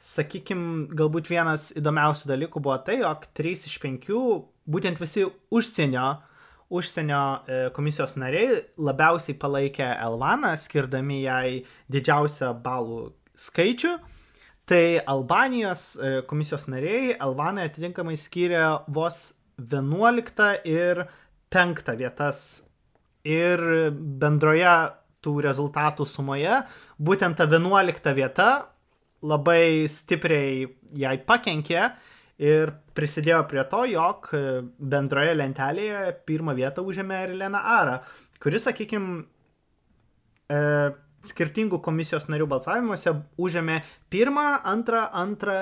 S2: sakykime, galbūt vienas įdomiausių dalykų buvo tai, jog 3 iš 5, būtent visi užsienio, užsienio e, komisijos nariai labiausiai palaikė Elvaną, skirdami jai didžiausią balų skaičių. Tai Albanijos e, komisijos nariai Elvanai atitinkamai skiria vos 11 ir 5 vietas ir bendroje tų rezultatų sumoje būtent ta 11 vieta labai stipriai jai pakenkė ir prisidėjo prie to, jog bendroje lentelėje pirmą vietą užėmė ir Lena Ara, kuris, sakykime, skirtingų komisijos narių balsavimuose užėmė pirmą, antrą, antrą,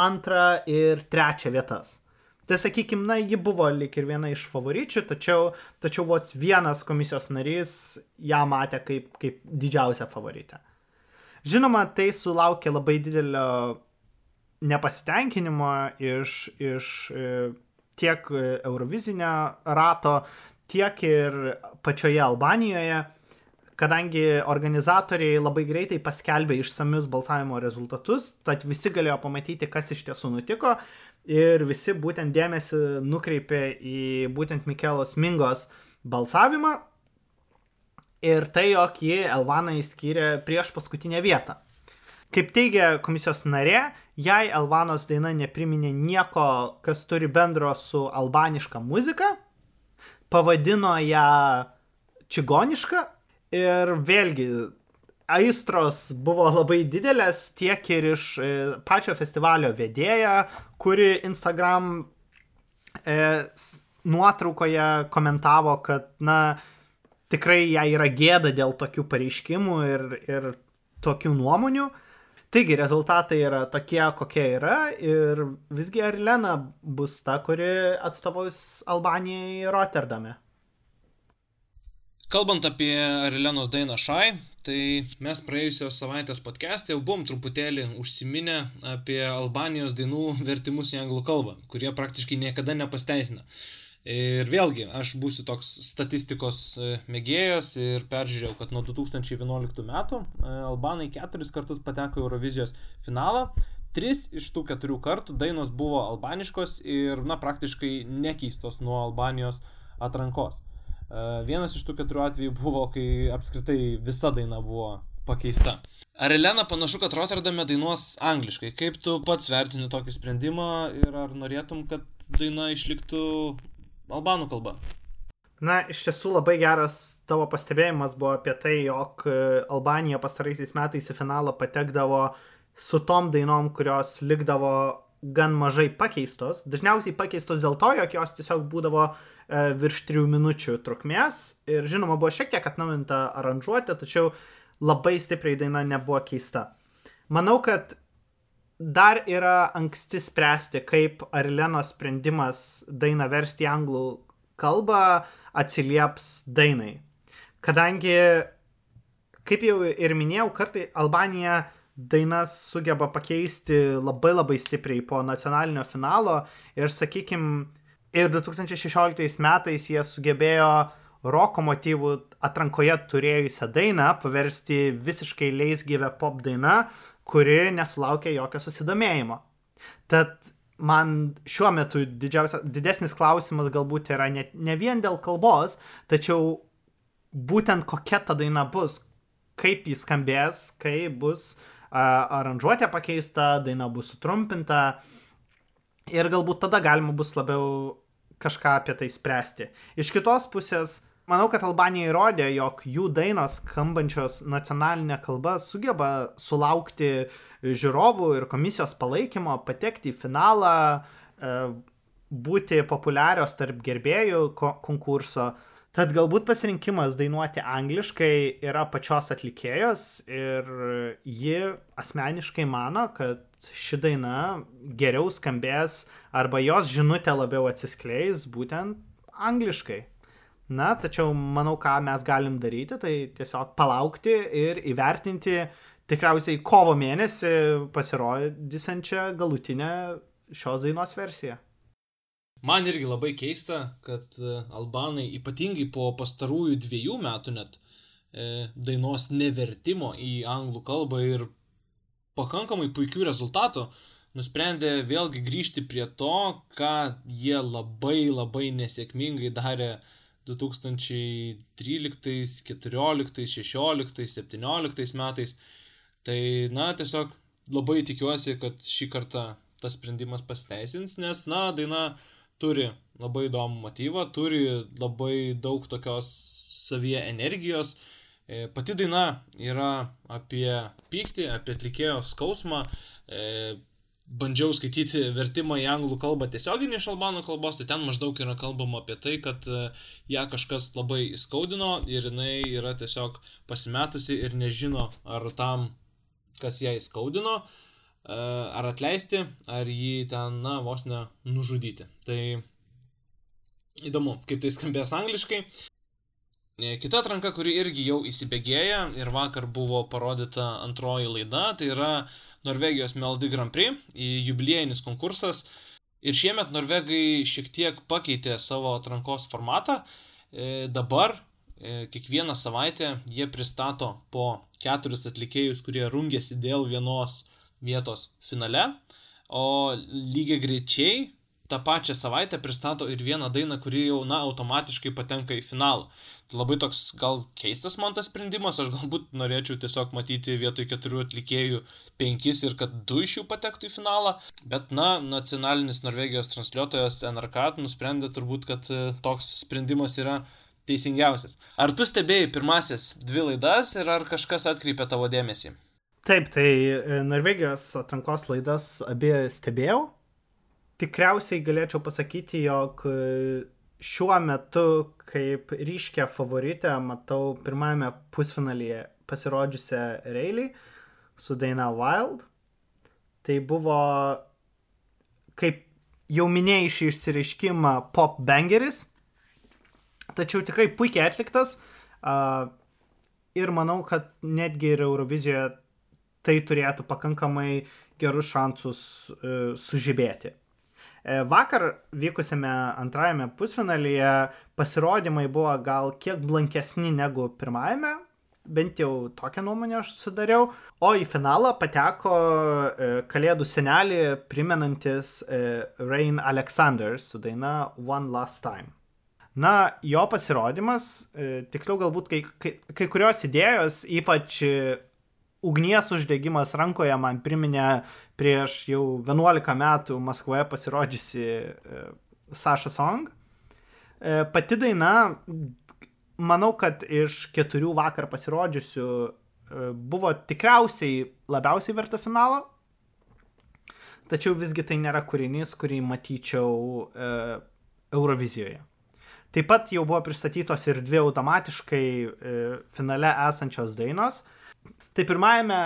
S2: antrą ir trečią vietas. Tai sakykime, na, ji buvo lik ir viena iš favoričių, tačiau, tačiau vos vienas komisijos narys ją matė kaip, kaip didžiausią favoritę. Žinoma, tai sulaukė labai didelio nepasitenkinimo iš, iš e, tiek Eurovizinio rato, tiek ir pačioje Albanijoje, kadangi organizatoriai labai greitai paskelbė išsamius balsavimo rezultatus, tad visi galėjo pamatyti, kas iš tiesų nutiko ir visi būtent dėmesį nukreipė į būtent Mikelos Mingos balsavimą, ir tai, jog ji Elvaną įskyrė prieš paskutinę vietą. Kaip teigia komisijos narė, jai Elvanos daina nepriminė nieko, kas turi bendro su albaniška muzika, pavadino ją čigoniška ir vėlgi aistros buvo labai didelės tiek ir iš e, pačio festivalio vedėja, kuri Instagram e, nuotraukoje komentavo, kad, na, tikrai jai yra gėda dėl tokių pareiškimų ir, ir tokių nuomonių. Taigi rezultatai yra tokie, kokie yra ir visgi Arlena bus ta, kuri atstovaus Albanijai Rotterdame.
S1: Kalbant apie Arlenos dainą Šai, tai mes praėjusios savaitės podcast'e jau buvom truputėlį užsiminę apie Albanijos dainų vertimus į anglų kalbą, kurie praktiškai niekada nepasteisina. Ir vėlgi, aš būsiu toks statistikos e, mėgėjas ir peržiūrėjau, kad nuo 2011 metų e, Albanai keturis kartus pateko Eurovizijos finalą. Tris iš tų keturių kartų dainos buvo albaniškos ir, na, praktiškai nekeistos nuo Albanijos atrankos. E, vienas iš tų keturių atvejų buvo, kai apskritai visa daina buvo pakeista. Ar Elena panašu, kad Rotterdame dainuos angliškai? Kaip tu pats vertini tokį sprendimą ir ar norėtum, kad daina išliktų albanų kalba.
S2: Na, iš tiesų labai geras tavo pastebėjimas buvo apie tai, jog e, Albanija pastaraisiais metais į finalą patekdavo su tom dainom, kurios likdavo gan mažai pakeistos. Dažniausiai pakeistos dėl to, jog jos tiesiog būdavo e, virš 3 minučių trukmės ir žinoma buvo šiek tiek atnaujinta aranžuotė, tačiau labai stipriai daina nebuvo keista. Manau, kad dar yra anksti spręsti, kaip Arlenos sprendimas dainą versti į anglų kalbą atsilieps dainai. Kadangi, kaip jau ir minėjau, kartai Albanija dainas sugeba pakeisti labai labai stipriai po nacionalinio finalo ir, sakykime, ir 2016 metais jie sugebėjo roko motyvų atrankoje turėjusią dainą paversti visiškai leisgyvę pop dainą, kuri nesulaukė jokio susidomėjimo. Tad man šiuo metu didesnis klausimas galbūt yra ne, ne vien dėl kalbos, tačiau būtent kokia ta daina bus, kaip jis skambės, kai bus uh, aranžuotė pakeista, daina bus sutrumpinta ir galbūt tada galima bus labiau kažką apie tai spręsti. Iš kitos pusės, Manau, kad Albanija įrodė, jog jų dainos skambančios nacionalinė kalba sugeba sulaukti žiūrovų ir komisijos palaikymo, patekti į finalą, e, būti populiarios tarp gerbėjų konkurso. Tad galbūt pasirinkimas dainuoti angliškai yra pačios atlikėjos ir ji asmeniškai mano, kad ši daina geriau skambės arba jos žinutė labiau atsiskleis būtent angliškai. Na, tačiau manau, ką mes galim daryti, tai tiesiog palaukti ir įvertinti tikriausiai kovo mėnesį pasirodysiančią galutinę šios dainos versiją.
S1: Man irgi labai keista, kad e, albanai ypatingai po pastarųjų dviejų metų net e, dainos nevertimo į anglų kalbą ir pakankamai puikių rezultatų nusprendė vėlgi grįžti prie to, ką jie labai labai nesėkmingai darė 2013, 2014, 2016, 2017 metais. Tai, na, tiesiog labai tikiuosi, kad šį kartą tas sprendimas pasiteisins, nes, na, daina turi labai įdomų motyvą, turi labai daug tokios savyje energijos. E, pati daina yra apie pyktį, apie atlikėjo skausmą. Bandžiau skaityti vertimą į anglų kalbą tiesioginį iš albanų kalbos, tai ten maždaug yra kalbama apie tai, kad e, ją kažkas labai įskaudino ir jinai yra tiesiog pasimetusi ir nežino, ar tam, kas ją įskaudino, E, ar atleisti, ar jį ten, na, vos ne nužudyti. Tai įdomu, kaip tai skambės angliškai. E, kita atranka, kuri irgi jau įsibėgėja ir vakar buvo parodyta antroji laida, tai yra Norvegijos Melody Grand Prix, jubiliejinis konkursas. Ir šiemet norvegai šiek tiek pakeitė savo atrankos formatą. E, dabar kiekvieną savaitę jie pristato po keturis atlikėjus, kurie rungėsi dėl vienos vietos finale, o lygiai greičiai tą pačią savaitę pristato ir vieną dainą, kuri jau, na, automatiškai patenka į finalą. Tai labai toks gal keistas man tas sprendimas, aš galbūt norėčiau tiesiog matyti vietoj keturių atlikėjų penkis ir kad du iš jų patektų į finalą, bet, na, nacionalinis Norvegijos transliuotojas NRK nusprendė turbūt, kad e, toks sprendimas yra teisingiausias. Ar tu stebėjai pirmasis dvi laidas ir ar kažkas atkreipė tavo dėmesį?
S2: Taip, tai e, Norvegijos atrankos laidas abie stebėjau. Tikriausiai galėčiau pasakyti, jog e, šiuo metu kaip ryškę favoritę matau pirmajame pusfinalyje pasirodžiusią Reilį su daina Wild. Tai buvo, kaip jau minėjai šį išsireiškimą, pop bangeris. Tačiau tikrai puikiai atliktas. Ir manau, kad netgi ir Eurovizijoje tai turėtų pakankamai gerus šansus e, sužibėti. E, vakar vykusiame antrajame pusfinalyje pasirodymai buvo gal kiek blankesni negu pirmajame, bent jau tokią nuomonę aš sudariau, o į finalą pateko e, Kalėdų senelį primenantis e, Rain Alexander su daina One Last Time. Na, jo pasirodymas, tiksliau galbūt kai, kai, kai kurios idėjos, ypač ugnies uždegimas rankoje man priminė prieš jau 11 metų Maskvoje pasirodžiusi e, Sasha Song. E, pati daina, manau, kad iš keturių vakar pasirodžiusių e, buvo tikriausiai labiausiai verta finalo. Tačiau visgi tai nėra kūrinys, kurį matyčiau e, Eurovizijoje. Taip pat jau buvo pristatytos ir dvi automatiškai e, finale esančios dainos. Tai pirmajame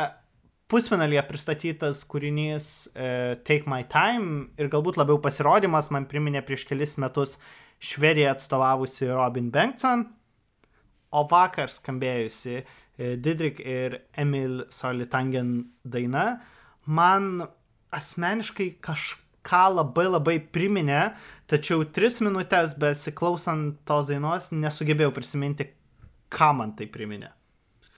S2: pusfinalyje pristatytas kūrinys uh, Take My Time ir galbūt labiau pasirodymas man priminė prieš kelis metus Švediją atstovavusi Robin Bengtson, o vakar skambėjusi uh, Didrik ir Emil Solitangen daina man asmeniškai kažką labai labai priminė, tačiau tris minutės besiklausant tos dainos nesugebėjau prisiminti, ką man tai priminė.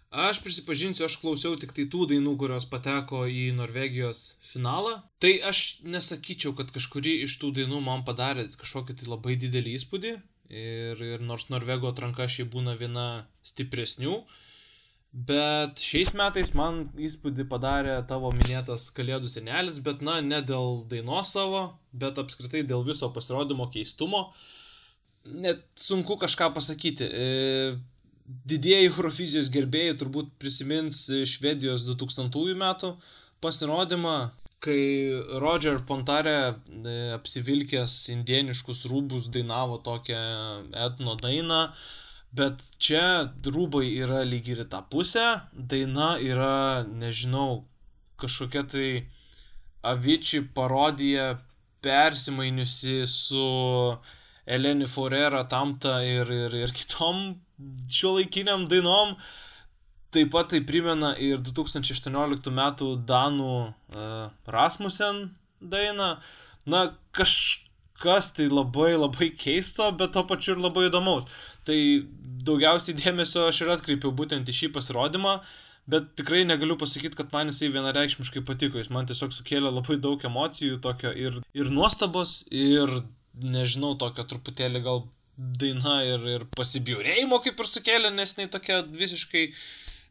S1: Aš prisipažinsiu, aš klausiau tik tai tų dainų, kurios pateko į Norvegijos finalą. Tai aš nesakyčiau, kad kažkuri iš tų dainų man padarė kažkokį tai labai didelį įspūdį. Ir, ir nors Norvego atranka šiaip būna viena stipresnių. Bet šiais metais man įspūdį padarė tavo minėtas Kalėdų senelis, bet na, ne dėl dainos savo, bet apskritai dėl viso pasirodymo keistumo. Net sunku kažką pasakyti. E, didieji Eurovizijos gerbėjai turbūt prisimins Švedijos 2000 metų pasirodymą, kai Roger Pontare e, apsivilkęs indieniškus rūbus dainavo tokią etno dainą, bet čia rūbai yra lyg ir tą pusę, daina yra, nežinau, kažkokia tai Avičiai parodija persimainiusi su Eleni Forera, Tamta ir, ir, ir kitom šiuolaikiniam dainom. Taip pat tai primena ir 2018 metų Danų uh, Rasmussen dainą. Na, kažkas tai labai labai keisto, bet to pačiu ir labai įdomaus. Tai daugiausiai dėmesio aš ir atkreipiau būtent į šį pasirodymą, bet tikrai negaliu pasakyti, kad man jisai vienareikšmiškai patiko. Jis man tiesiog sukėlė labai daug emocijų, tokio ir, ir nuostabos, ir nežinau, tokio truputėlį gal daina ir, ir pasibjaurėjimo kaip ir sukėlė, nes jinai tokia visiškai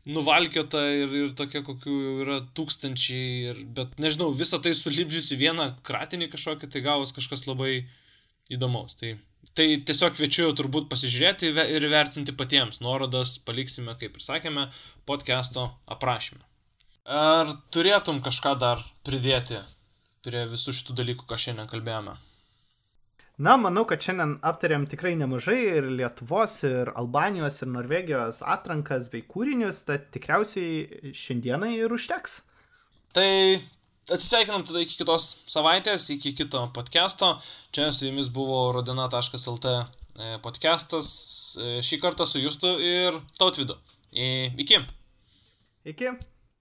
S1: nuvalkiota ir, ir tokia, kokių jau yra tūkstančiai, ir, bet nežinau, visą tai sulibdžiusi vieną kratinį kažkokį, tai gavus kažkas labai įdomaus. Tai, tai tiesiog kviečiu turbūt pasižiūrėti ir vertinti patiems. Nuorodas paliksime, kaip ir sakėme, podcast'o aprašymę. Ar turėtum kažką dar pridėti prie visų šitų dalykų, ką šiandien kalbėjome?
S2: Na, manau, kad šiandien aptarėm tikrai nemažai ir Lietuvos, ir Albanijos, ir Norvegijos atrankas bei kūrinius, tad tikriausiai šiandienai ir užteks.
S1: Tai atsisveikinam tada iki kitos savaitės, iki kito podcast'o. Čia su jumis buvo rodina.lt e, podcastas, e, šį kartą su Justu ir Tautvidu. Iki.
S2: Iki.